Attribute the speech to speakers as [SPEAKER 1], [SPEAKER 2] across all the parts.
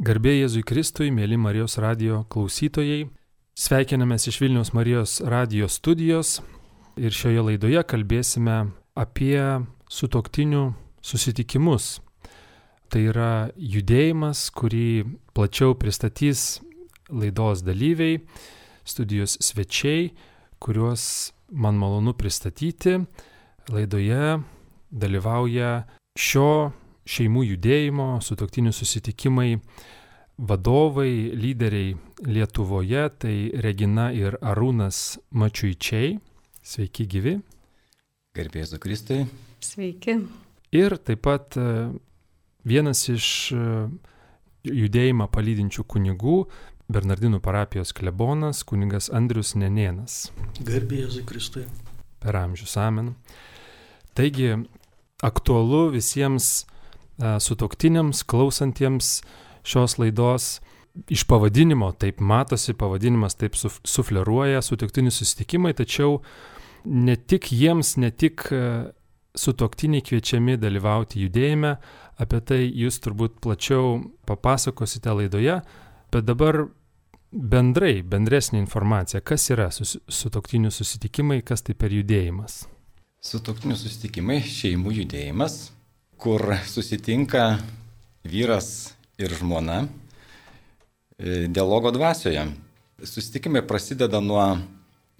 [SPEAKER 1] Garbė Jėzui Kristui, mėly Marijos radio klausytojai, sveikinamės iš Vilniaus Marijos radio studijos ir šioje laidoje kalbėsime apie sutoktinių susitikimus. Tai yra judėjimas, kurį plačiau pristatys laidos dalyviai, studijos svečiai, kuriuos man malonu pristatyti. Laidoje dalyvauja šio šeimų judėjimo, sutoktinių susitikimai vadovai, lyderiai Lietuvoje, tai Regina ir Arūnas Mačiuičiai. Sveiki gyvi.
[SPEAKER 2] Garbėsiu Kristai.
[SPEAKER 3] Sveiki.
[SPEAKER 1] Ir taip pat e, vienas iš e, judėjimą palydinčių kunigų, Bernardinų parapijos klebonas, kunigas Andrius Nenėnas.
[SPEAKER 4] Garbėsiu Kristai.
[SPEAKER 1] Per amžius amen. Taigi, aktualu visiems sutoktiniams, klausantiems šios laidos. Iš pavadinimo taip matosi, pavadinimas taip sufleruoja sutoktinių susitikimai, tačiau ne tik jiems, ne tik sutoktiniai kviečiami dalyvauti judėjime, apie tai jūs turbūt plačiau papasakosite laidoje, bet dabar bendrai, bendresnė informacija, kas yra sutoktinių susitikimai, kas tai per judėjimas.
[SPEAKER 2] Sutoktinių susitikimai, šeimų judėjimas kur susitinka vyras ir žmona e, dialogo dvasioje. Susitikimai prasideda nuo,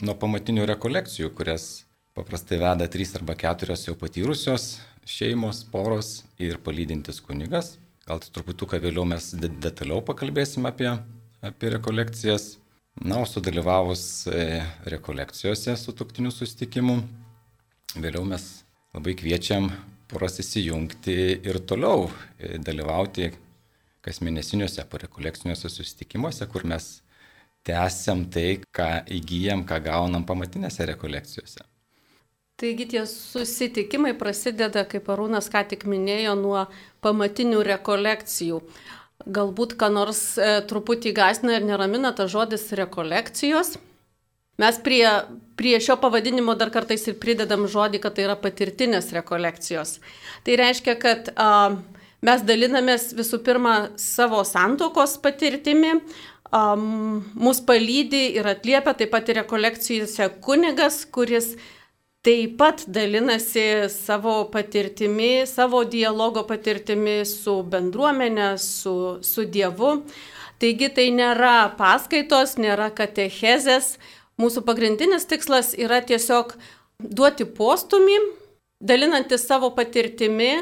[SPEAKER 2] nuo pamatinių rekolekcijų, kurias paprastai veda trys arba keturios jau patyrusios šeimos, poros ir palydintis kunigas. Gal truputuką vėliau mes detaliau pakalbėsim apie, apie rekolekcijas. Na, o sudalyvavus e, rekolekcijose su tuktiniu susitikimu, vėliau mes labai kviečiam poras įsijungti ir toliau e, dalyvauti kasmėnesiniuose parekolekciniuose susitikimuose, kur mes tęsiam tai, ką įgyjam, ką gaunam pamatinėse rekolekcijose.
[SPEAKER 3] Taigi tie susitikimai prasideda, kaip Arūnas ką tik minėjo, nuo pamatinių rekolekcijų. Galbūt ką nors e, truputį gasina ir neramina tas žodis rekolekcijos, Mes prie, prie šio pavadinimo dar kartais ir pridedam žodį, kad tai yra patirtinės rekolekcijos. Tai reiškia, kad a, mes dalinamės visų pirma savo santokos patirtimi, um, mus palydi ir atliepia taip pat ir rekolekcijose kunigas, kuris taip pat dalinasi savo patirtimi, savo dialogo patirtimi su bendruomenė, su, su Dievu. Taigi tai nėra paskaitos, nėra katechezės, Mūsų pagrindinis tikslas yra tiesiog duoti postumį, dalinantis savo patirtimi,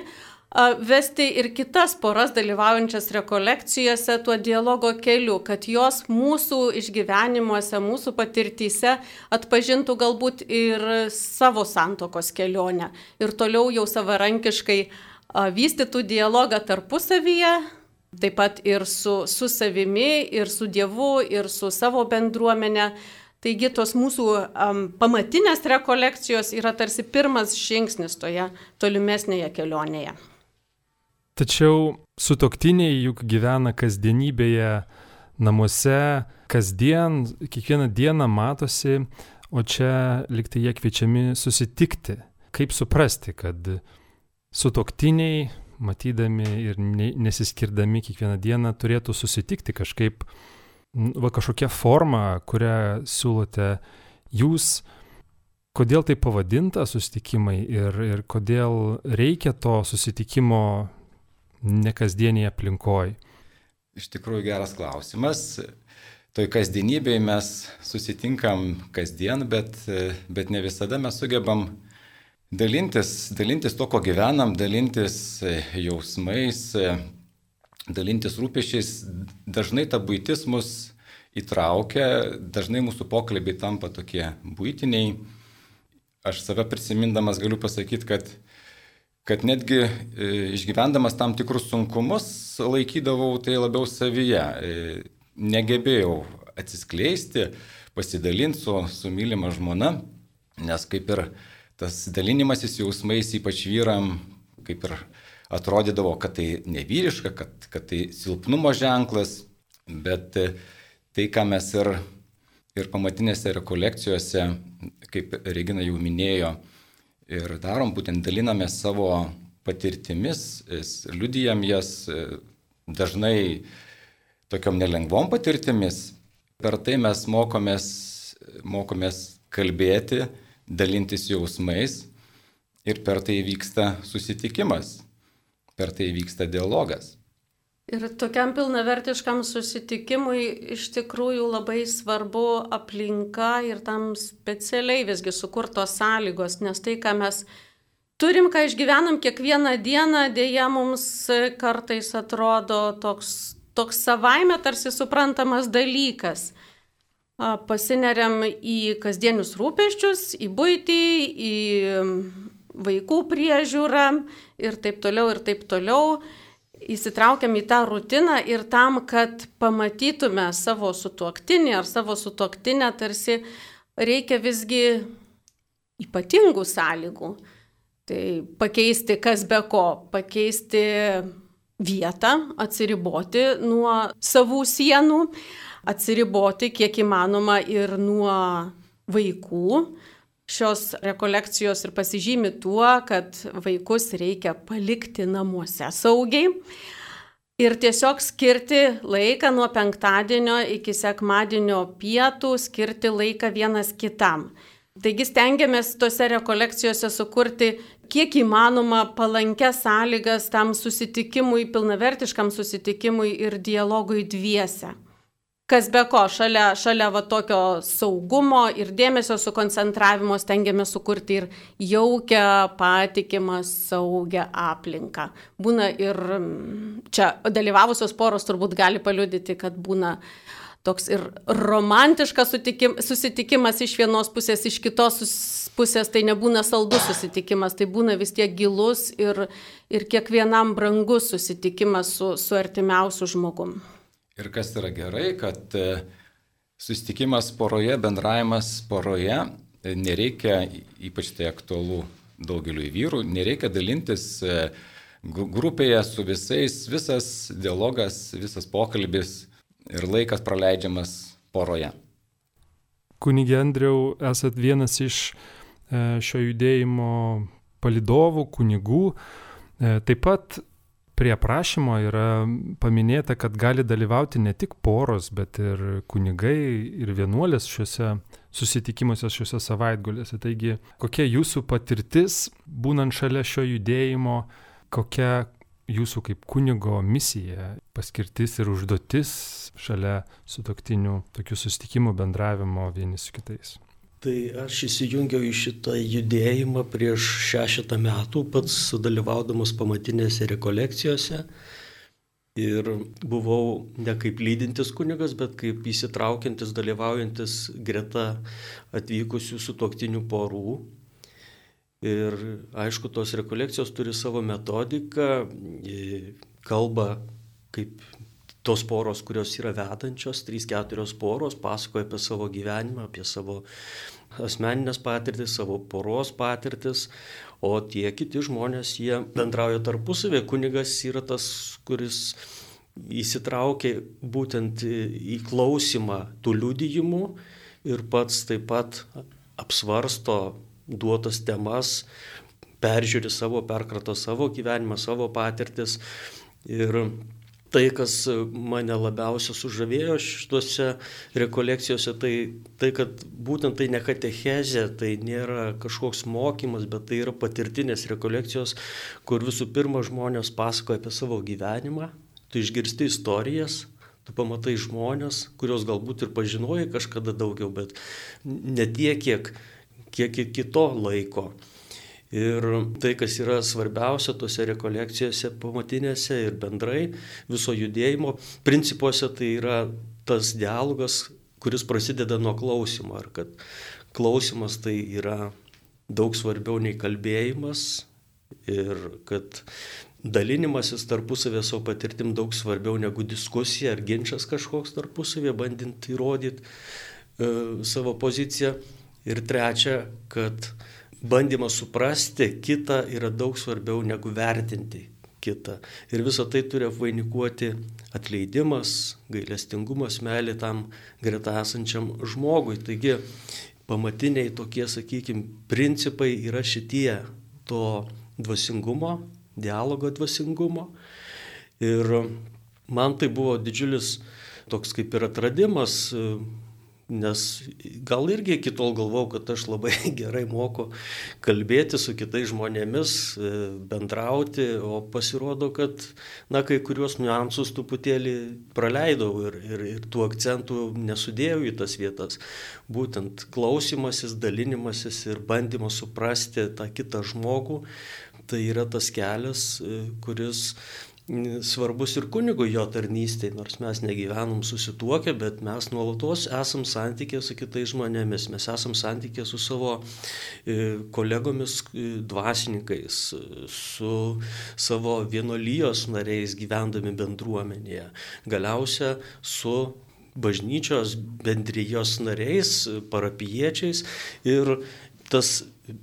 [SPEAKER 3] vesti ir kitas poras dalyvaujančias rekolekcijose tuo dialogo keliu, kad jos mūsų išgyvenimuose, mūsų patirtyse atpažintų galbūt ir savo santokos kelionę. Ir toliau jau savarankiškai vystytų dialogą tarpusavyje, taip pat ir su, su savimi, ir su Dievu, ir su savo bendruomenė Taigi tos mūsų um, pamatinės rekolekcijos yra tarsi pirmas žingsnis toje tolimesnėje kelionėje.
[SPEAKER 1] Tačiau sutoktiniai juk gyvena kasdienybėje, namuose, kasdien, kiekvieną dieną matosi, o čia liktai jie kviečiami susitikti. Kaip suprasti, kad sutoktiniai, matydami ir nesiskirdami kiekvieną dieną, turėtų susitikti kažkaip va kažkokia forma, kurią siūlote jūs, kodėl tai pavadinta susitikimai ir, ir kodėl reikia to susitikimo nekasdieniai aplinkoje?
[SPEAKER 2] Iš tikrųjų geras klausimas. Toj kasdienybėje mes susitinkam kasdien, bet, bet ne visada mes sugebam dalintis, dalintis to, ko gyvenam, dalintis jausmais, dalintis rūpešiais, dažnai ta būtis mus įtraukia, dažnai mūsų pokalbiai tampa tokie būtiniai. Aš save prisimindamas galiu pasakyti, kad, kad netgi e, išgyvendamas tam tikrus sunkumus laikydavau tai labiau savyje. E, negebėjau atsiskleisti, pasidalinti su, su mylima žmona, nes kaip ir tas dalinimasis jausmais, ypač vyram, kaip ir atrodydavo, kad tai nevyriška, kad, kad tai silpnumo ženklas, bet e, tai, ką mes ir, ir pamatinėse rekolekcijose, kaip Regina jau minėjo, ir darom, būtent daliname savo patirtimis, liudijam jas, e, dažnai tokiom nelengvom patirtimis. Per tai mes mokomės, mokomės kalbėti, dalintis jausmais ir per tai vyksta susitikimas, per tai vyksta dialogas.
[SPEAKER 3] Ir tokiam pilnavertiškam susitikimui iš tikrųjų labai svarbu aplinka ir tam specialiai visgi sukurtos sąlygos, nes tai, ką mes turim, ką išgyvenam kiekvieną dieną, dėja mums kartais atrodo toks, toks savaime tarsi suprantamas dalykas. Pasineriam į kasdienius rūpeščius, į būtį, į vaikų priežiūrą ir taip toliau, ir taip toliau įsitraukiam į tą rutiną ir tam, kad pamatytume savo sutuoktinį ar savo sutuoktinę, tarsi reikia visgi ypatingų sąlygų. Tai pakeisti kas be ko, pakeisti vietą, atsiriboti nuo savų sienų, atsiriboti kiek įmanoma ir nuo vaikų, šios rekolekcijos ir pasižymi tuo, kad vaikus reikia palikti namuose saugiai ir tiesiog skirti laiką nuo penktadienio iki sekmadienio pietų, skirti laiką vienas kitam. Taigi stengiamės tose rekolekcijose sukurti kiek įmanoma palankęs sąlygas tam susitikimui, pilnavertiškam susitikimui ir dialogui dviese kas be ko, šalia, šalia va tokio saugumo ir dėmesio sukoncentravimo stengiamės sukurti ir jaukę, patikimą, saugią aplinką. Būna ir čia dalyvavusios poros turbūt gali paliudyti, kad būna toks ir romantiškas susitikimas iš vienos pusės, iš kitos pusės tai nebūna saldus susitikimas, tai būna vis tiek gilus ir, ir kiekvienam brangus susitikimas su, su artimiausiu žmogum.
[SPEAKER 2] Ir kas yra gerai, kad e, susitikimas poroje, bendravimas poroje, e, nereikia, ypač tai aktualu daugeliu vyrų, nereikia dalintis e, grupėje su visais, visas dialogas, visas pokalbis ir laikas praleidžiamas poroje.
[SPEAKER 1] Kunigė Andriau, esat vienas iš šio judėjimo palidovų, kunigų. Taip pat prie aprašymo yra paminėta, kad gali dalyvauti ne tik poros, bet ir kunigai ir vienuolės šiuose susitikimuose, šiuose savaitgaliuose. Taigi, kokia jūsų patirtis, būnant šalia šio judėjimo, kokia jūsų kaip kunigo misija, paskirtis ir užduotis šalia sutoktinių tokių susitikimų bendravimo vieni su kitais?
[SPEAKER 4] Tai aš įsijungiau į šitą judėjimą prieš šešetą metų, pats sudalyvaudamas pamatinėse rekolekcijose. Ir buvau ne kaip lydintis kunigas, bet kaip įsitraukiantis, dalyvaujantis greta atvykusių sutoktinių porų. Ir aišku, tos rekolekcijos turi savo metodiką, kalba kaip tos poros, kurios yra vedančios, 3-4 poros, pasakoja apie savo gyvenimą, apie savo asmeninės patirtis, savo poros patirtis, o tie kiti žmonės, jie bendrauja tarpusavė, kunigas yra tas, kuris įsitraukia būtent į klausimą tų liudijimų ir pats taip pat apsvarsto duotas temas, peržiūri savo, perkrato savo gyvenimą, savo patirtis ir tai, kas mane labiausiai sužavėjo šituose rekolekcijose, tai, tai kad būtent tai ne katechezė, tai nėra kažkoks mokymas, bet tai yra patirtinės rekolekcijos, kur visų pirma žmonės pasakoja apie savo gyvenimą, tu išgirsti istorijas, tu pamatai žmonės, kuriuos galbūt ir pažinojai kažkada daugiau, bet ne tiek, kiek, kiek iki to laiko. Ir tai, kas yra svarbiausia tose rekolekcijose pamatinėse ir bendrai viso judėjimo principuose, tai yra tas dialogas, kuris prasideda nuo klausimo. Ar kad klausimas tai yra daug svarbiau nei kalbėjimas ir kad dalinimasis tarpusavė savo patirtim daug svarbiau negu diskusija ar ginčas kažkoks tarpusavė, bandint įrodyti e, savo poziciją. Ir trečia, kad bandymas suprasti kitą yra daug svarbiau negu vertinti kitą. Ir visą tai turi apvainikuoti atleidimas, gailestingumas, meilė tam greta esančiam žmogui. Taigi pamatiniai tokie, sakykime, principai yra šitie to dvasingumo, dialogo dvasingumo. Ir man tai buvo didžiulis toks kaip ir atradimas, nes gal irgi iki tol galvau, kad aš labai gerai moku kalbėti su kitais žmonėmis, bendrauti, o pasirodo, kad, na, kai kuriuos niuansus truputėlį praleidau ir, ir, ir tų akcentų nesudėjau į tas vietas. Būtent klausimasis, dalinimasis ir bandymas suprasti tą kitą žmogų, tai yra tas kelias, kuris svarbus ir kunigui jo tarnystėje, nors mes negyvenom susituokę, bet mes nuolatos esam santykė su kitais žmonėmis, mes esam santykė su savo e, kolegomis e, dvasininkais, su savo vienolyjos nariais gyvendami bendruomenėje, galiausia su bažnyčios bendrijos nariais, parapiečiais ir tas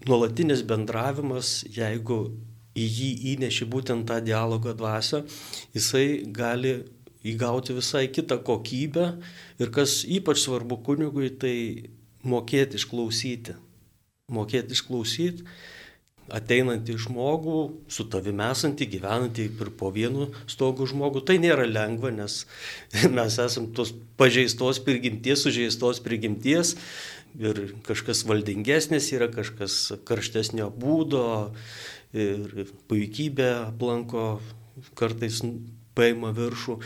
[SPEAKER 4] nuolatinis bendravimas, jeigu į jį įneši būtent tą dialogo dvasę, jisai gali įgauti visai kitą kokybę ir kas ypač svarbu kunigui, tai mokėti išklausyti. Mokėti išklausyti ateinantį žmogų, su tavimi esantį, gyvenantį ir po vienu stogu žmogų. Tai nėra lengva, nes mes esame tos pažeistos prigimties, sužeistos prigimties ir kažkas valdingesnis yra, kažkas karštesnio būdo, ir puikybė aplanko kartais paima viršų,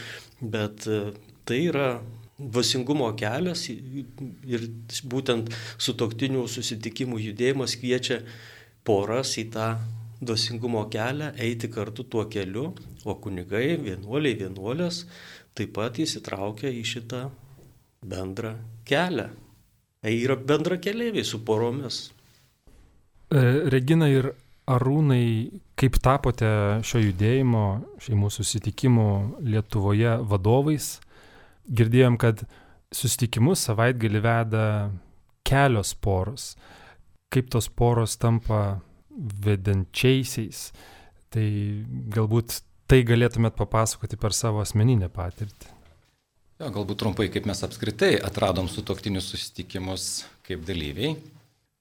[SPEAKER 4] bet e, tai yra dvasingumo kelias ir būtent su toktinių susitikimų judėjimas kviečia poras į tą dvasingumo kelią, eiti kartu tuo keliu, o kunigai, vienuoliai, vienuolės taip pat įsitraukia į šitą bendrą kelią. Tai yra bendra keliaiviai su poromis.
[SPEAKER 1] E, Regina ir Arūnai, kaip tapote šio judėjimo, šeimų susitikimų Lietuvoje vadovais? Girdėjom, kad susitikimus savaitgalį veda kelios poros. Kaip tos poros tampa vedančiaisiais? Tai galbūt tai galėtumėt papasakoti per savo asmeninę patirtį.
[SPEAKER 2] Jo, galbūt trumpai, kaip mes apskritai atradom su toktinius susitikimus kaip dalyviai.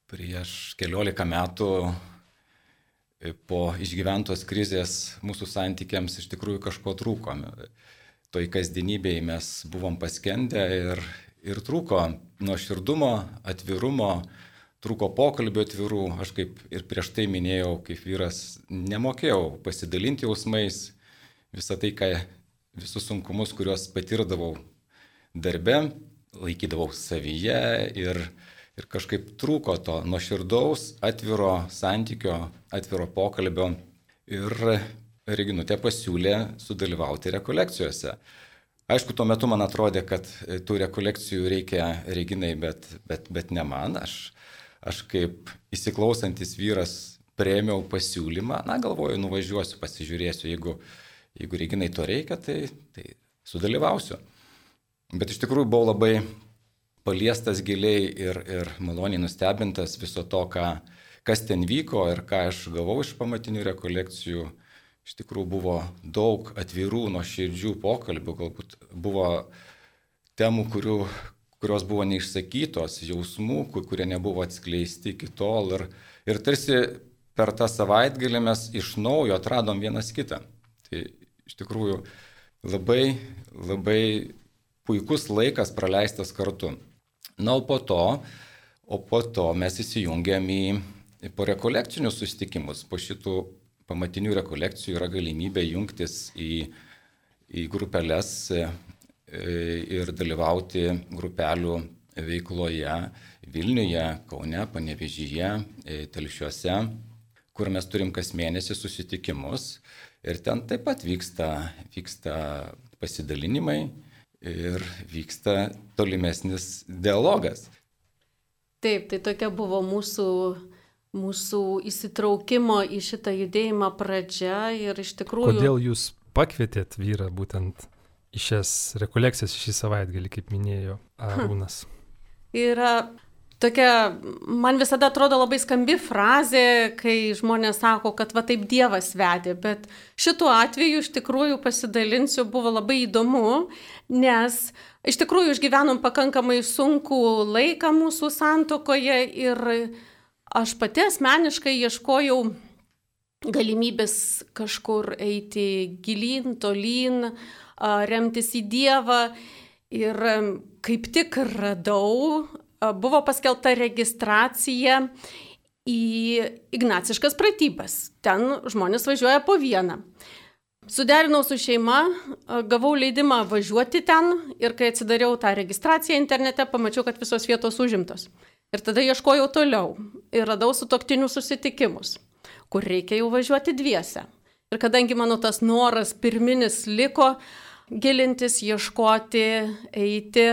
[SPEAKER 2] Prieš keliolika metų po išgyventos krizės mūsų santykiams iš tikrųjų kažko trūko. Toj kasdienybėje mes buvom paskendę ir, ir trūko nuoširdumo, atvirumo, trūko pokalbio atvirų. Aš kaip ir prieš tai minėjau, kaip vyras nemokėjau pasidalinti jausmais, visą tai, ką, visus sunkumus, kuriuos patirdavau darbe, laikydavau savyje ir, ir kažkaip trūko to nuoširdaus, atviro santykio, atviro pokalbio. Ir Reginutė pasiūlė sudalyvauti rekolekcijose. Aišku, tuo metu man atrodė, kad tų rekolekcijų reikia Reginai, bet, bet, bet ne man. Aš, aš kaip įsiklausantis vyras prieimiau pasiūlymą, na galvoju, nuvažiuosiu, pasižiūrėsiu, jeigu, jeigu Reginai to reikia, tai, tai sudalyvausiu. Bet iš tikrųjų buvau labai paliestas giliai ir, ir maloniai nustebintas viso to, ką, kas ten vyko ir ką aš gavau iš pamatinių rekolekcijų. Iš tikrųjų buvo daug atvirų, nuoširdžių pokalbių, galbūt buvo temų, kurių, kurios buvo neišsakytos, jausmų, kurie nebuvo atskleisti iki tol. Ir, ir tarsi per tą savaitgalį mes iš naujo atradom vienas kitą. Tai iš tikrųjų labai, labai puikus laikas praleistas kartu. Na, o po to, o po to mes įsijungiam į, į po rekolekcinius susitikimus. Po šitų pamatinių rekolekcijų yra galimybė jungtis į, į grupelės e, ir dalyvauti grupelių veikloje Vilniuje, Kaune, Panevežyje, e, Telšiuose, kur mes turim kas mėnesį susitikimus. Ir ten taip pat vyksta, vyksta pasidalinimai, ir vyksta tolimesnis dialogas.
[SPEAKER 3] Taip, tai tokia buvo mūsų, mūsų įsitraukimo į šitą judėjimą pradžia ir iš tikrųjų.
[SPEAKER 1] Kodėl jūs pakvietėt vyrą būtent į šias rekolekcijas šį savaitgalį, kaip minėjo Arūnas?
[SPEAKER 3] Yra tokia, man visada atrodo labai skambi frazė, kai žmonės sako, kad va taip Dievas vedė, bet šituo atveju iš tikrųjų pasidalinsiu, buvo labai įdomu, nes iš tikrųjų išgyvenom pakankamai sunkų laiką mūsų santokoje ir aš pati asmeniškai ieškojau galimybės kažkur eiti gilin, tolyn, remtis į Dievą. Ir kaip tik radau, buvo paskelbta registracija į ignaciškas pratybas. Ten žmonės važiuoja po vieną. Suderinau su šeima, gavau leidimą važiuoti ten ir kai atsidariau tą registraciją internete, pamačiau, kad visos vietos užimtos. Ir tada ieškojau toliau ir radau su toktinių susitikimus, kur reikia jau važiuoti dviese. Ir kadangi mano tas noras pirminis liko gilintis, ieškoti, eiti,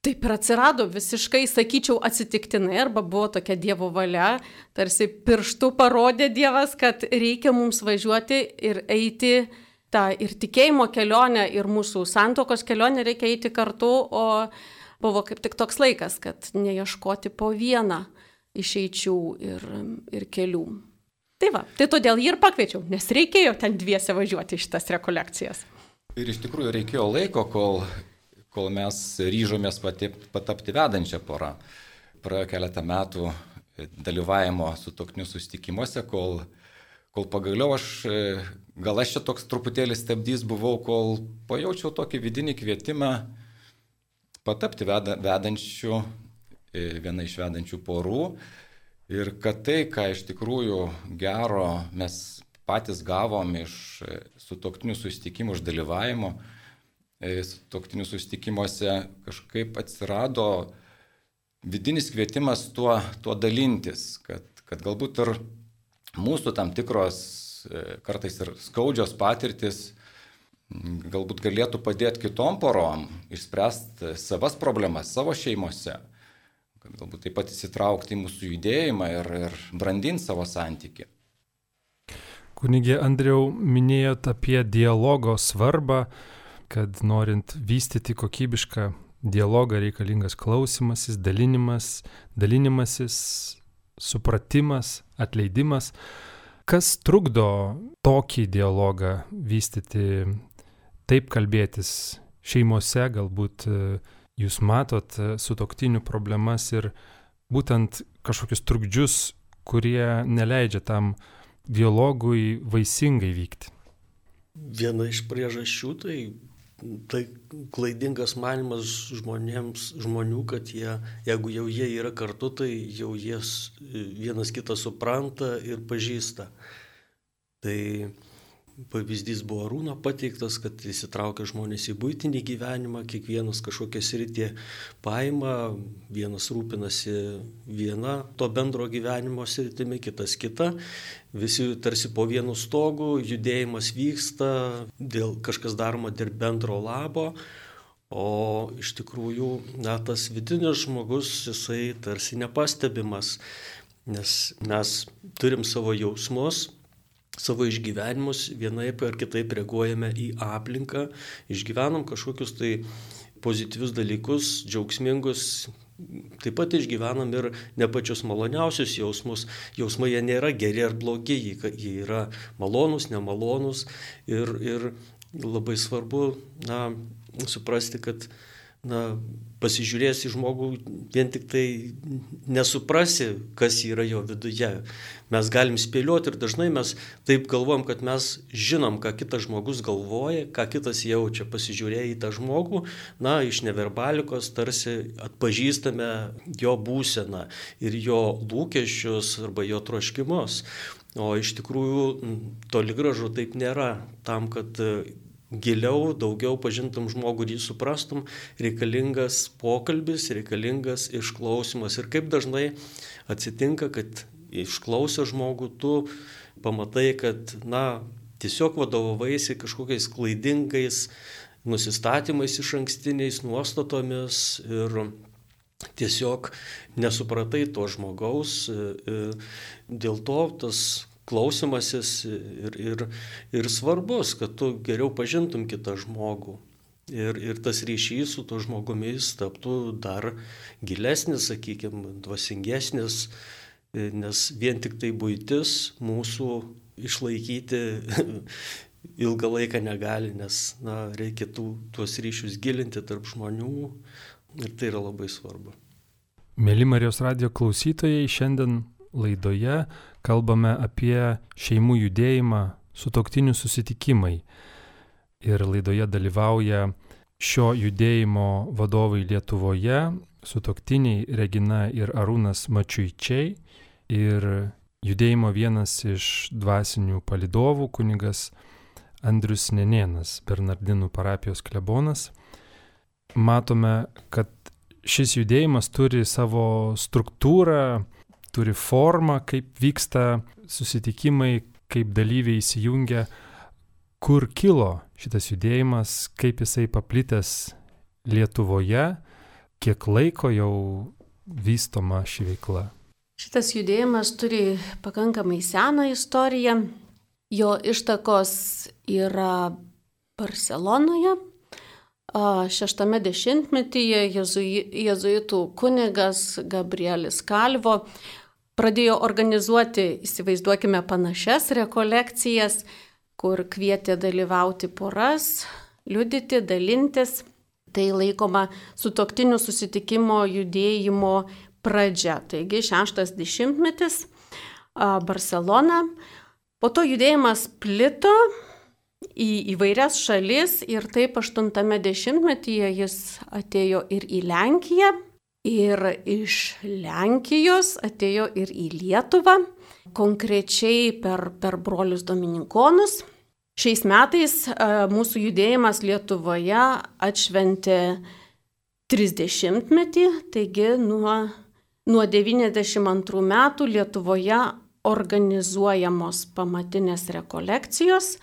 [SPEAKER 3] Taip ir atsirado visiškai, sakyčiau, atsitiktinai, arba buvo tokia Dievo valia, tarsi pirštų parodė Dievas, kad reikia mums važiuoti ir eiti tą ir tikėjimo kelionę, ir mūsų santokos kelionę reikia eiti kartu, o buvo kaip tik toks laikas, kad neieškoti po vieną išeičių ir, ir kelių. Tai va, tai todėl jį ir pakviečiau, nes reikėjo ten dviese važiuoti šitas rekolekcijas.
[SPEAKER 2] Ir iš tikrųjų reikėjo laiko, kol kol mes ryžomės pati, patapti vedančią porą. Praėjo keletą metų dalyvavimo su tokniu susitikimuose, kol, kol pagaliau aš, gal aš čia toks truputėlį stabdys buvau, kol pajaučiau tokį vidinį kvietimą patapti veda, vedančių, viena iš vedančių porų. Ir kad tai, ką iš tikrųjų gero mes patys gavom iš sutoktinių susitikimų, iš dalyvavimo, E, toktinių susitikimuose kažkaip atsirado vidinis kvietimas tuo, tuo dalintis, kad, kad galbūt ir mūsų tam tikros e, kartais ir skaudžios patirtis galbūt galėtų padėti kitom porom išspręsti savas problemas savo šeimose, kad galbūt taip pat įsitraukti į mūsų judėjimą ir, ir brandinti savo santyki.
[SPEAKER 1] Kunigė Andriau minėjot apie dialogo svarbą, kad norint vystyti kokybišką dialogą reikalingas klausimasis, dalinimas, dalinimasis, supratimas, atleidimas. Kas trukdo tokį dialogą vystyti, taip kalbėtis šeimose, galbūt e, jūs matot e, sutoktinių problemas ir būtent kažkokius trukdžius, kurie neleidžia tam dialogui vaisingai vykti.
[SPEAKER 4] Viena iš priežasčių tai tai klaidingas manimas žmonėms, žmonių, kad jie, jeigu jau jie yra kartu, tai jau jie vienas kitą supranta ir pažįsta. Tai pavyzdys buvo Arūno pateiktas, kad įsitraukia žmonės į būtinį gyvenimą, kiekvienas kažkokią sritį paima, vienas rūpinasi viena to bendro gyvenimo sritimi, kitas kita, visi tarsi po vienu stogu, judėjimas vyksta, dėl kažkas daroma dėl bendro labo. O iš tikrųjų, na, tas vidinis žmogus, jisai tarsi nepastebimas, nes mes turim savo jausmus, savo išgyvenimus vienaip ar kitaip reaguojame į aplinką, išgyvenam kažkokius tai pozityvius dalykus, džiaugsmingus, taip pat išgyvenam ir ne pačius maloniausius jausmus. Jausmai jie nėra geri ar blogi, jie yra malonus, nemalonus ir, ir labai svarbu na, suprasti, kad na, pasižiūrės į žmogų, vien tik tai nesuprasi, kas yra jo viduje. Mes galim spėlioti ir dažnai mes taip galvom, kad mes žinom, ką kitas žmogus galvoja, ką kitas jaučia. Pasižiūrėję į tą žmogų, na, iš neverbalikos tarsi atpažįstame jo būseną ir jo lūkesčius arba jo troškimus. O iš tikrųjų toli gražu taip nėra. Tam, kad giliau, daugiau pažintum žmogų ir jį suprastum, reikalingas pokalbis, reikalingas išklausimas. Ir kaip dažnai atsitinka, kad išklausę žmogų tu pamatai, kad, na, tiesiog vadovavaisi kažkokiais klaidingais nusistatymais iš ankstiniais nuostatomis ir tiesiog nesupratai to žmogaus. Dėl to tas klausimasis ir, ir, ir svarbus, kad tu geriau pažintum kitą žmogų. Ir, ir tas ryšys su to žmogumis taptų dar gilesnis, sakykime, dvasingesnis, nes vien tik tai būtis mūsų išlaikyti ilgą laiką negali, nes na, reikia tų, tuos ryšius gilinti tarp žmonių ir tai yra labai svarbu.
[SPEAKER 1] Mėly Marijos radio klausytojai, šiandien laidoje kalbame apie šeimų judėjimą, sutoktinių susitikimai. ir laidoje dalyvauja šio judėjimo vadovai Lietuvoje, sutoktiniai Regina ir Arūnas Mačiuičiai ir judėjimo vienas iš dvasinių palidovų kunigas Andrius Nenėnas, Bernardinų parapijos klebonas. Matome, kad šis judėjimas turi savo struktūrą, turi formą, kaip vyksta susitikimai, kaip dalyviai įsijungia, kur kilo šitas judėjimas, kaip jisai paplitęs Lietuvoje, kiek laiko jau vystoma ši veikla.
[SPEAKER 3] Šitas judėjimas turi pakankamai seną istoriją. Jo ištakos yra Barcelonoje. Šeštame dešimtmetyje jezuitų kunigas Gabrielis Kalvo pradėjo organizuoti, įsivaizduokime, panašias rekolekcijas, kur kvietė dalyvauti poras, liudyti, dalintis. Tai laikoma sutoktinių susitikimo judėjimo pradžia. Taigi šeštas dešimtmetis Barcelona. Po to judėjimas plito į įvairias šalis ir taip 80-metyje jis atėjo ir į Lenkiją, ir iš Lenkijos atėjo ir į Lietuvą, konkrečiai per, per brolius Dominikonus. Šiais metais mūsų judėjimas Lietuvoje atšventė 30-metį, taigi nuo, nuo 92 metų Lietuvoje organizuojamos pamatinės rekolekcijos.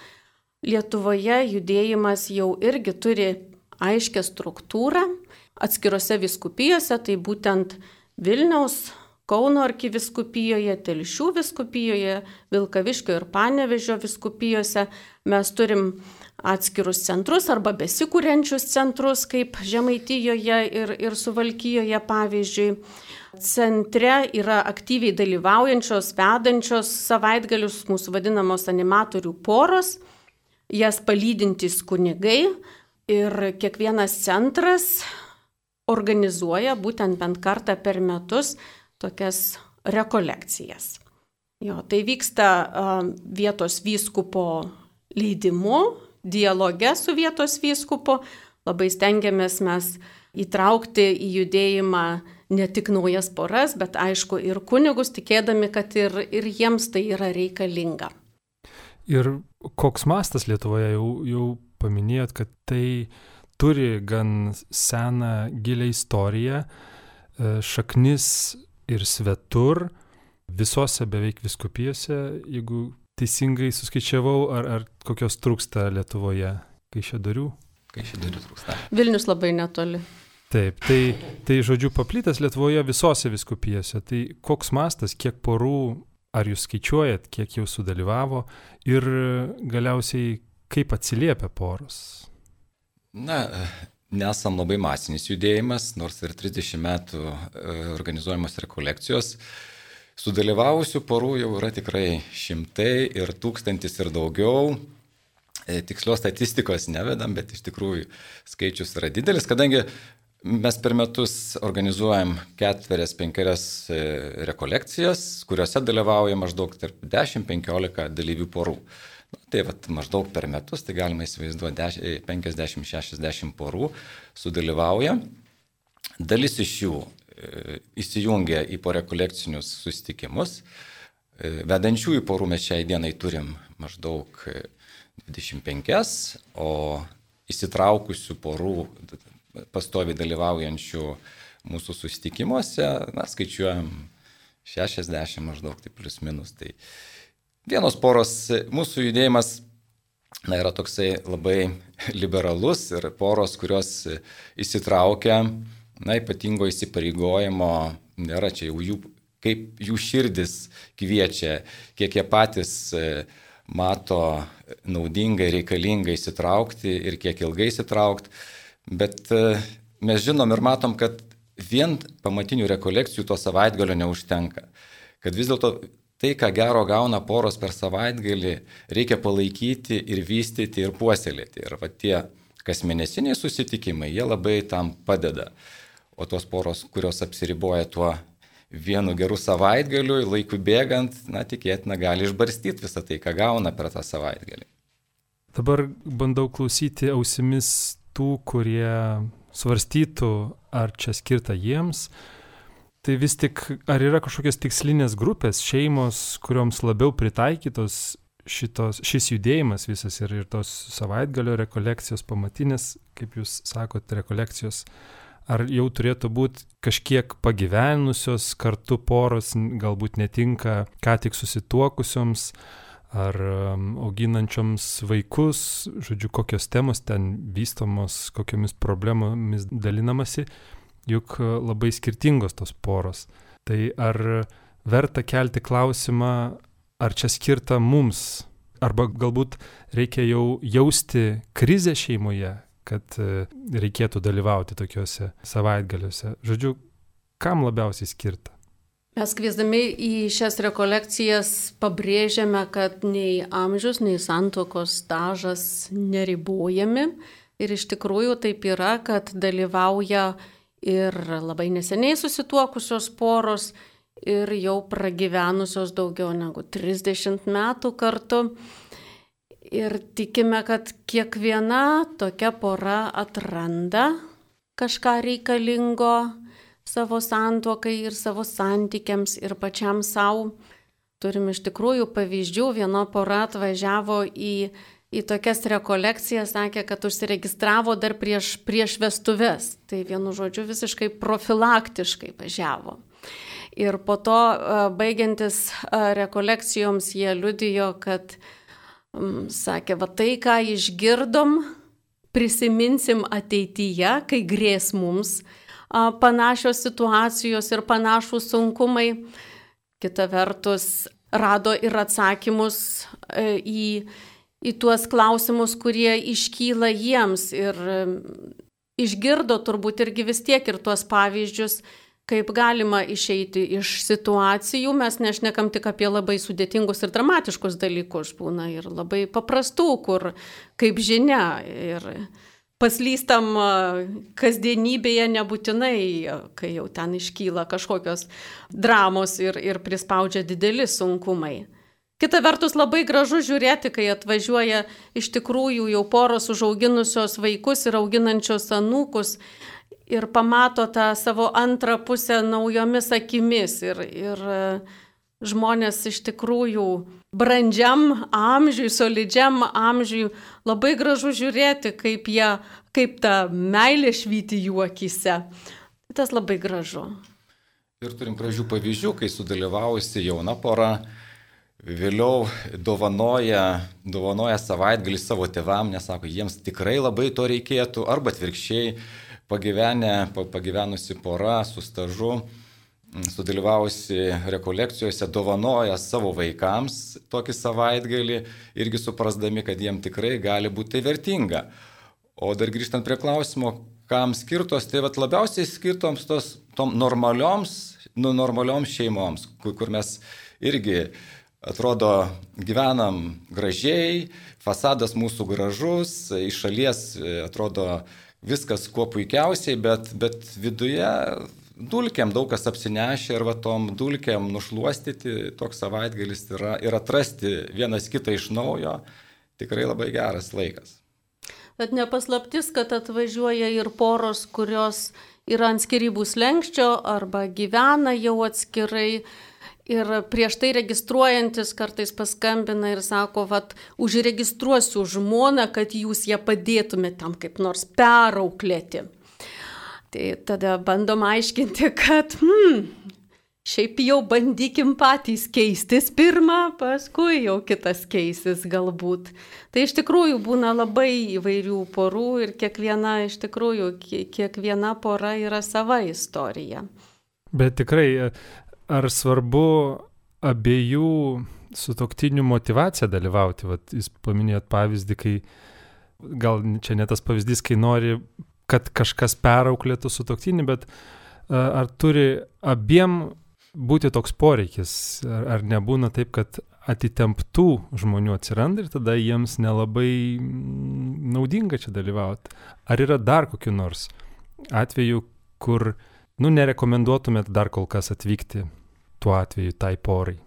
[SPEAKER 3] Lietuvoje judėjimas jau irgi turi aiškę struktūrą atskirose viskupijose, tai būtent Vilniaus, Kauno arkiviskupijoje, Telšių viskupijoje, Vilkaviškio ir Panevežio viskupijose mes turim atskirus centrus arba besikūrenčius centrus, kaip Žemaitijoje ir, ir Suvalkijoje pavyzdžiui. Centre yra aktyviai dalyvaujančios, vedančios savaitgalius mūsų vadinamos animatorių poros, jas palydintys kunigai ir kiekvienas centras organizuoja būtent bent kartą per metus tokias rekolekcijas. Jo, tai vyksta vietos vyskupo leidimu, dialoge su vietos vyskupu. Labai stengiamės mes įtraukti į judėjimą ne tik naujas poras, bet aišku ir kunigus, tikėdami, kad ir, ir jiems tai yra reikalinga.
[SPEAKER 1] Ir koks mastas Lietuvoje, jau, jau paminėjot, kad tai turi gan seną gilę istoriją, e, šaknis ir svetur visose beveik viskupijose, jeigu teisingai suskaičiavau, ar, ar kokios trūksta Lietuvoje, kai šiadarių?
[SPEAKER 2] Kai šiadarių trūksta.
[SPEAKER 3] Vilnius labai netoli.
[SPEAKER 1] Taip, tai, tai žodžiu paplitęs Lietuvoje visose viskupijose. Tai koks mastas, kiek porų, ar jūs skaičiuojat, kiek jau sudalyvavo ir galiausiai kaip atsiliepia poros?
[SPEAKER 2] Na, nesam labai masinis judėjimas, nors ir 30 metų e, organizuojamos rekolekcijos. Sudalyvavusių porų jau yra tikrai šimtai ir tūkstantis ir daugiau. E, tikslios statistikos nevedam, bet iš tikrųjų skaičius yra didelis, kadangi Mes per metus organizuojam ketverias, penkerias e, rekolekcijas, kuriuose dalyvauja maždaug tarp 10-15 dalyvių porų. Na, tai vat, maždaug per metus, tai galima įsivaizduoti 50-60 e, porų sudalyvauja. Dalis iš jų e, įsijungia į porekolekcinius susitikimus. E, vedančiųjų porų mes šiai dienai turim maždaug 25, o įsitraukusių porų pastoviai dalyvaujančių mūsų susitikimuose, na, skaičiuojam 60 maždaug, tai plus minus. Tai vienos poros, mūsų judėjimas na, yra toksai labai liberalus ir poros, kurios įsitraukia, na, ypatingo įsipareigojimo nėra čia jau jų, kaip jų širdis kviečia, kiek jie patys e, mato naudingai, reikalingai įsitraukti ir kiek ilgai įsitraukti. Bet e, mes žinom ir matom, kad vien pamatinių rekolekcijų to savaitgalio neužtenka. Kad vis dėlto tai, ką gero gauna poros per savaitgalį, reikia palaikyti ir vystyti ir puoselėti. Ir va tie kasmėnesiniai susitikimai, jie labai tam padeda. O tos poros, kurios apsiriboja tuo vienu geru savaitgaliu, laikui bėgant, na, tikėtina, gali išbarstyti visą tai, ką gauna per tą savaitgalį.
[SPEAKER 1] Dabar bandau klausyti ausimis tų, kurie svarstytų, ar čia skirta jiems. Tai vis tik, ar yra kažkokios tikslinės grupės, šeimos, kurioms labiau pritaikytos šitos, šis judėjimas visas ir, ir tos savaitgalio rekolekcijos pamatinės, kaip jūs sakot, rekolekcijos, ar jau turėtų būti kažkiek pagyvenusios kartu poros, galbūt netinka ką tik susituokusioms, ar um, auginančioms vaikus, žodžiu, kokios temos ten vystomos, kokiamis problemomis dalinamasi, juk labai skirtingos tos poros. Tai ar verta kelti klausimą, ar čia skirta mums, arba galbūt reikia jau jausti krizę šeimoje, kad e, reikėtų dalyvauti tokiuose savaitgaliuose. Žodžiu, kam labiausiai skirta?
[SPEAKER 3] Mes kviesdami į šias rekolekcijas pabrėžiame, kad nei amžius, nei santokos stažas neribojami. Ir iš tikrųjų taip yra, kad dalyvauja ir labai neseniai susituokusios poros, ir jau pragyvenusios daugiau negu 30 metų kartu. Ir tikime, kad kiekviena tokia pora atranda kažką reikalingo savo santuokai ir savo santykiams ir pačiam savo. Turim iš tikrųjų pavyzdžių, viena pora atvažiavo į, į tokias rekolekcijas, sakė, kad užsiregistravo dar prieš, prieš vestuves. Tai vienu žodžiu visiškai profilaktiškai važiavo. Ir po to, baigiantis rekolekcijoms, jie liudijo, kad, sakė, va tai, ką išgirdom, prisiminsim ateityje, kai grės mums panašios situacijos ir panašus sunkumai. Kita vertus, rado ir atsakymus į, į tuos klausimus, kurie iškyla jiems. Ir išgirdo turbūt irgi vis tiek ir tuos pavyzdžius, kaip galima išeiti iš situacijų, mes nešnekam tik apie labai sudėtingus ir dramatiškus dalykus, būna ir labai paprastų, kur, kaip žinia, ir paslystam kasdienybėje nebūtinai, kai jau ten iškyla kažkokios dramos ir, ir prispaudžia dideli sunkumai. Kita vertus labai gražu žiūrėti, kai atvažiuoja iš tikrųjų jau poros užauginusios vaikus ir auginančios anūkus, ir pamato tą savo antrą pusę naujomis akimis. Ir, ir e, žmonės iš tikrųjų brandžiam amžiui, solidžiam amžiui labai gražu žiūrėti, kaip, jie, kaip ta meilė švyti jų akise. Tas labai gražu.
[SPEAKER 2] Ir turim gražių pavyzdžių, kai sudalyvausi jauna pora, vėliau dovanoja, dovanoja savaitgalį savo tėvam, nesako, jiems tikrai labai to reikėtų, arba atvirkščiai pagyvenę, pagyvenusi pora su stažu, sudalyvavusi rekolekcijose, dovanoja savo vaikams tokį savaitgalį, irgi suprasdami, kad jiem tikrai gali būti tai vertinga. O dar grįžtant prie klausimo, kam skirtos, tai vat, labiausiai skirtoms tos tom normalioms, nu, normalioms šeimoms, kur, kur mes irgi atrodo gyvenam gražiai, fasadas mūsų gražus, iš šalies atrodo viskas kuo puikiausiai, bet, bet viduje dulkiam daug kas apsinešė ir va tom dulkiam nušluostyti toks savaitgalis yra ir atrasti vienas kitą iš naujo tikrai labai geras laikas.
[SPEAKER 3] Bet nepaslaptis, kad atvažiuoja ir poros, kurios yra ant skirybų slengščio arba gyvena jau atskirai Ir prieš tai registruojantis kartais paskambina ir sako, vad, užregistruosiu žmoną, kad jūs ją padėtumėte tam kaip nors perauklėti. Tai tada bandom aiškinti, kad, hmm, šiaip jau bandykim patys keistis pirmą, paskui jau kitas keisis galbūt. Tai iš tikrųjų būna labai įvairių porų ir kiekviena, iš tikrųjų, kiekviena pora yra sava istorija.
[SPEAKER 1] Bet tikrai ar svarbu abiejų sutoktinių motivacija dalyvauti? Vat jūs paminėjot pavyzdį, kai gal čia ne tas pavyzdys, kai nori, kad kažkas perauklėtų sutoktinį, bet ar turi abiem būti toks poreikis, ar, ar nebūna taip, kad atitemptų žmonių atsiranda ir tada jiems nelabai naudinga čia dalyvauti. Ar yra dar kokiu nors atveju, kur, nu, nerekomenduotumėt dar kol kas atvykti tuo atveju tai porai?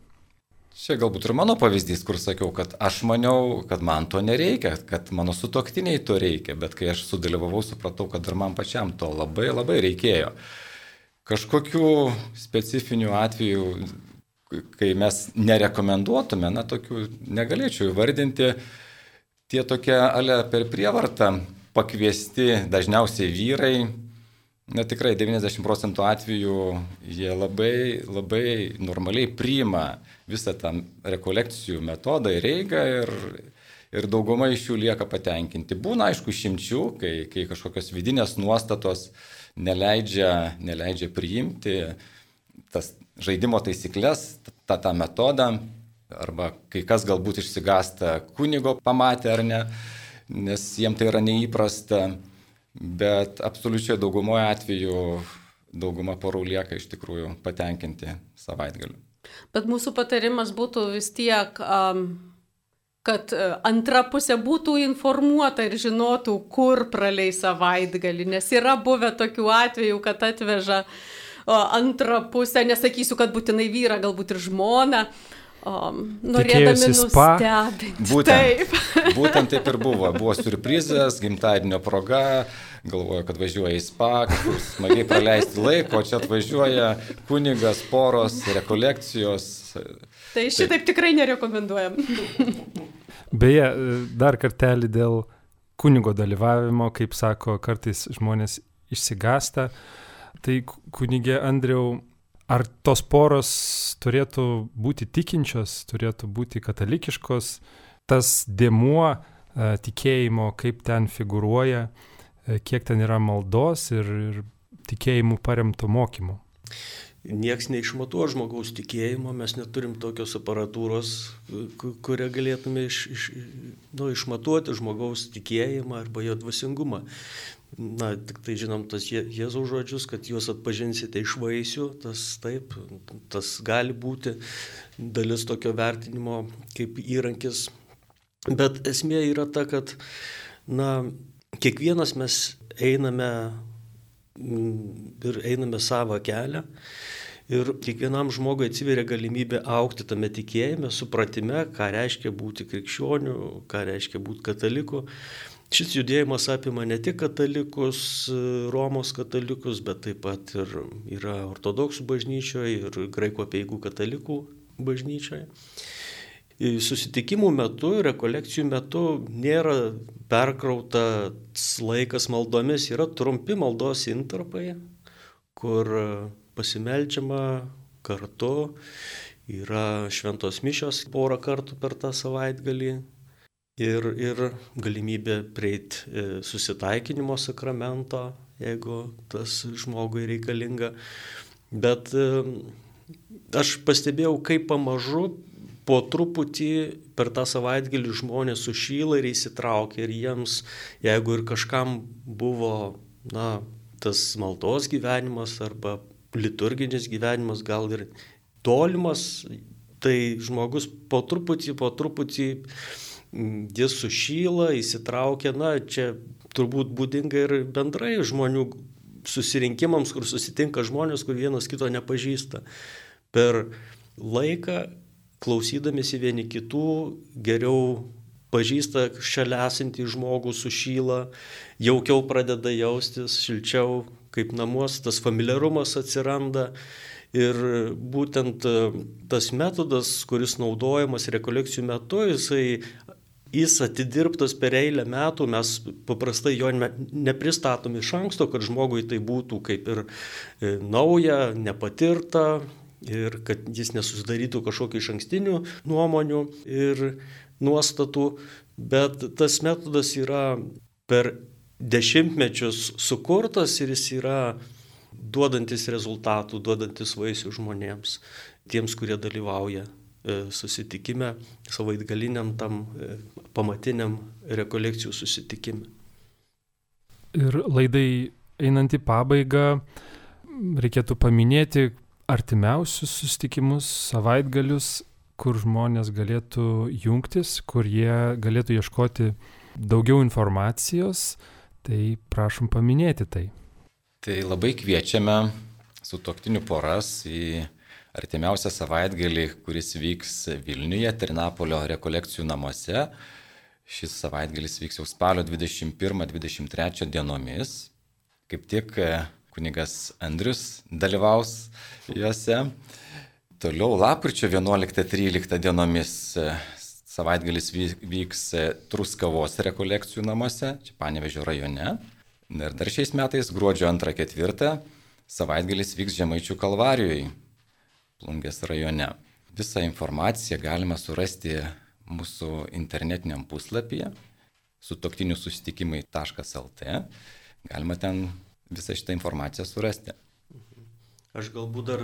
[SPEAKER 2] Čia galbūt ir mano pavyzdys, kur sakiau, kad aš maniau, kad man to nereikia, kad mano sutoktiniai to reikia, bet kai aš sudalyvavau, supratau, kad ir man pačiam to labai labai reikėjo. Kažkokių specifinių atvejų, kai mes nerekomenduotume, na, tokių negalėčiau įvardinti, tie tokie ale per prievartą pakviesti dažniausiai vyrai, na tikrai 90 procentų atvejų jie labai, labai normaliai priima visą tą rekolekcijų metodą ir eigą ir, ir dauguma iš jų lieka patenkinti. Būna aišku išimčių, kai, kai kažkokios vidinės nuostatos neleidžia, neleidžia priimti tas žaidimo taisyklės, tą, tą metodą, arba kai kas galbūt išsigasta kunigo pamatę ar ne, nes jiem tai yra neįprasta, bet absoliučiai daugumoje atveju dauguma porų lieka iš tikrųjų patenkinti savaitgaliu.
[SPEAKER 3] Bet mūsų patarimas būtų vis tiek, um, kad uh, antra pusė būtų informuota ir žinotų, kur praleis savaitgalį, nes yra buvę tokių atvejų, kad atveža uh, antrą pusę, nesakysiu, kad būtinai vyrą, galbūt ir žmoną. Um, norėdami nustebinti.
[SPEAKER 2] Būtent taip. būtent taip ir buvo. Buvo surprizas, gimtadienio proga, galvoju, kad važiuoja į spa, kažkur smagiai praleisti laiko, o čia atvažiuoja kunigas, poros, rekolekcijos.
[SPEAKER 3] Tai šitaip taip. tikrai nerekomenduojam.
[SPEAKER 1] Beje, dar kartelį dėl kunigo dalyvavimo, kaip sako, kartais žmonės išsigasta. Tai kunigė Andriau, ar tos poros turėtų būti tikinčios, turėtų būti katalikiškos, tas dėmuo tikėjimo, kaip ten figuruoja, E, kiek ten yra maldos ir, ir tikėjimų paremto mokymo.
[SPEAKER 4] Niekas neišmatuo žmogaus tikėjimo, mes neturim tokios aparatūros, kurią galėtume iš, iš, nu, išmatuoti žmogaus tikėjimą arba jo dvasingumą. Na, tik tai žinom tas Jėzaus žodžius, kad juos atpažinsite iš vaisių, tas taip, tas gali būti dalis tokio vertinimo kaip įrankis. Bet esmė yra ta, kad, na, kiekvienas mes einame mm, ir einame savo kelią. Ir kiekvienam žmogui atsiveria galimybė aukti tame tikėjime, supratime, ką reiškia būti krikščioniu, ką reiškia būti kataliku. Šis judėjimas apima ne tik katalikus, Romos katalikus, bet taip pat ir yra ortodoksų bažnyčioje ir graikų apieigų katalikų bažnyčioje. Susitikimų metu, rekolekcijų metu nėra perkrautas laikas maldomis, yra trumpi maldos intarpai, kur pasimeldžiama kartu, yra šventos mišios porą kartų per tą savaitgalį ir, ir galimybė prieiti e, susitaikinimo sakramento, jeigu tas žmogui reikalinga. Bet e, aš pastebėjau, kaip pamažu po truputį per tą savaitgalį žmonės sušyla ir įsitraukia ir jiems, jeigu ir kažkam buvo, na, tas maldos gyvenimas arba liturginis gyvenimas gal ir tolimas, tai žmogus po truputį, po truputį jis sušyla, įsitraukia, na, čia turbūt būdinga ir bendrai žmonių susirinkimams, kur susitinka žmonės, kur vienas kito nepažįsta. Per laiką klausydamėsi vieni kitų, geriau pažįsta šalia esantį žmogų, sušyla, jaukiau pradeda jaustis, šilčiau, kaip namuos, tas familiarumas atsiranda. Ir būtent e, tas metodas, kuris naudojamas rekolekcijų metu, jisai jis atidirbtas per eilę metų, mes paprastai jo nepristatom iš anksto, kad žmogui tai būtų kaip ir e, nauja, nepatirta, ir kad jis nesusidarytų kažkokių iš ankstinių nuomonių ir nuostatų, bet tas metodas yra per dešimtmečius sukurtas ir jis yra duodantis rezultatų, duodantis vaisių žmonėms, tiems, kurie dalyvauja susitikime, savaitgaliniam tam e, pamatiniam rekolekcijų susitikime.
[SPEAKER 1] Ir laidai einant į pabaigą, reikėtų paminėti, artimiausius susitikimus, savaitgalius, kur žmonės galėtų jungtis, kur jie galėtų ieškoti daugiau informacijos, tai prašom paminėti tai.
[SPEAKER 2] Tai labai kviečiame su toktiniu poras į artimiausią savaitgalį, kuris vyks Vilniuje, Trinapolio rekolekcijų namuose. Šis savaitgalis vyks jau spalio 21-23 dienomis. Kaip tik e, kunigas Andrius dalyvaus juose. Toliau lapkričio 11-13 dienomis e, savaitgalis vyks e, Truskavos rekolekcijų namuose, čia Panevežio rajone. Ir dar šiais metais, gruodžio 2-4, savaitgalis vyks Žemaičių kalvarijoje, Plungės rajone. Visą informaciją galima surasti mūsų internetiniam puslapyje sutoktinių susitikimai.lt. Galima ten visą šitą informaciją surasti.
[SPEAKER 4] Aš galbūt dar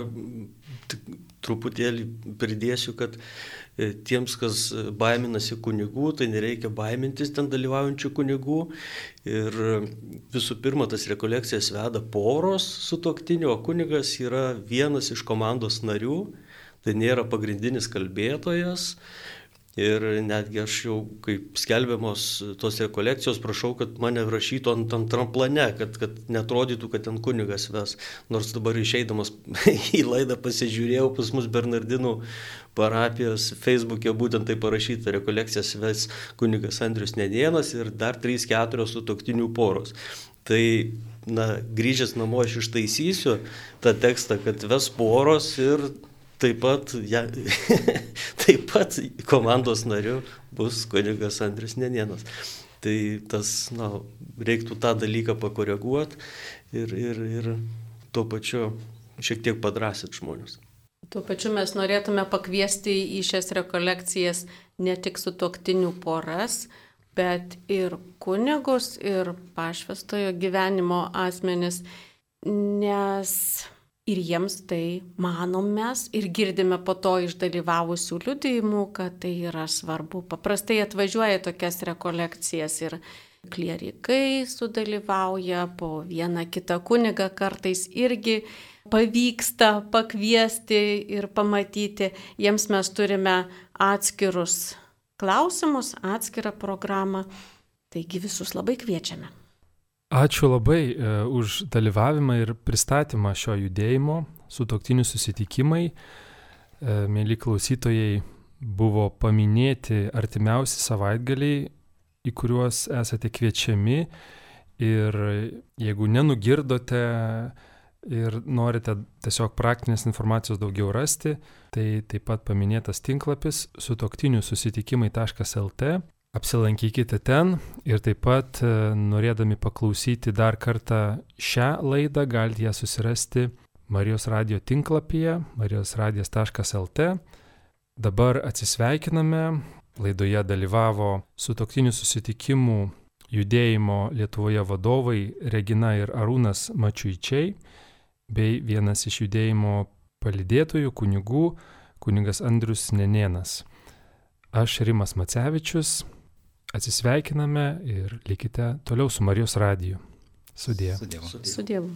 [SPEAKER 4] truputėlį pridėsiu, kad e, tiems, kas baiminasi kunigų, tai nereikia baimintis ten dalyvaujančių kunigų. Ir visų pirma, tas rekolekcijas veda poros su toktiniu, o kunigas yra vienas iš komandos narių, tai nėra pagrindinis kalbėtojas. Ir netgi aš jau, kaip skelbiamos tos rekolekcijos, prašau, kad mane rašytų ant antram plane, kad, kad netrodytų, kad ten kunigas ves. Nors dabar išeidamas į laidą pasižiūrėjau pas mus Bernardinų parapijos Facebook'e būtent tai parašyta, rekolekcijas ves kunigas Andrius Nedienas ir dar 3-4 sutoktinių poros. Tai na, grįžęs namo aš ištaisysiu tą tekstą, kad ves poros ir Taip pat, ja, taip pat komandos nariu bus kunigas Andris Nenienas. Tai tas, na, reiktų tą dalyką pakoreguoti ir, ir, ir tuo pačiu šiek tiek padrasinti žmonės.
[SPEAKER 3] Tuo pačiu mes norėtume pakviesti į šias rekolekcijas ne tik su toktinių poras, bet ir kunigus, ir pašvestojo gyvenimo asmenis, nes Ir jiems tai manom mes ir girdime po to iš dalyvavusių liudijimų, kad tai yra svarbu. Paprastai atvažiuoja tokias rekolekcijas ir klierikai sudalyvauja, po vieną kitą kunigą kartais irgi pavyksta pakviesti ir pamatyti. Jiems mes turime atskirus klausimus, atskirą programą. Taigi visus labai kviečiame.
[SPEAKER 1] Ačiū labai e, už dalyvavimą ir pristatymą šio judėjimo, sutoktinių susitikimai. E, mėly klausytojai, buvo paminėti artimiausi savaitgaliai, į kuriuos esate kviečiami ir jeigu nenugirdote ir norite tiesiog praktinės informacijos daugiau rasti, tai taip pat paminėtas tinklapis sutoktinių susitikimai.lt Apsilankykite ten ir taip pat e, norėdami paklausyti dar kartą šią laidą galite ją susirasti Marijos radio tinklapyje marijosradijas.lt. Dabar atsisveikiname. Laidoje dalyvavo sutoktinių susitikimų judėjimo Lietuvoje vadovai Regina ir Arūnas Mačiuičiai bei vienas iš judėjimo palidėtojų kunigų kunigas Andrius Nenienas. Aš Rimas Macevičius atsisveikiname ir likite toliau su Marijos radiju. Sudė.
[SPEAKER 3] Su Dievu.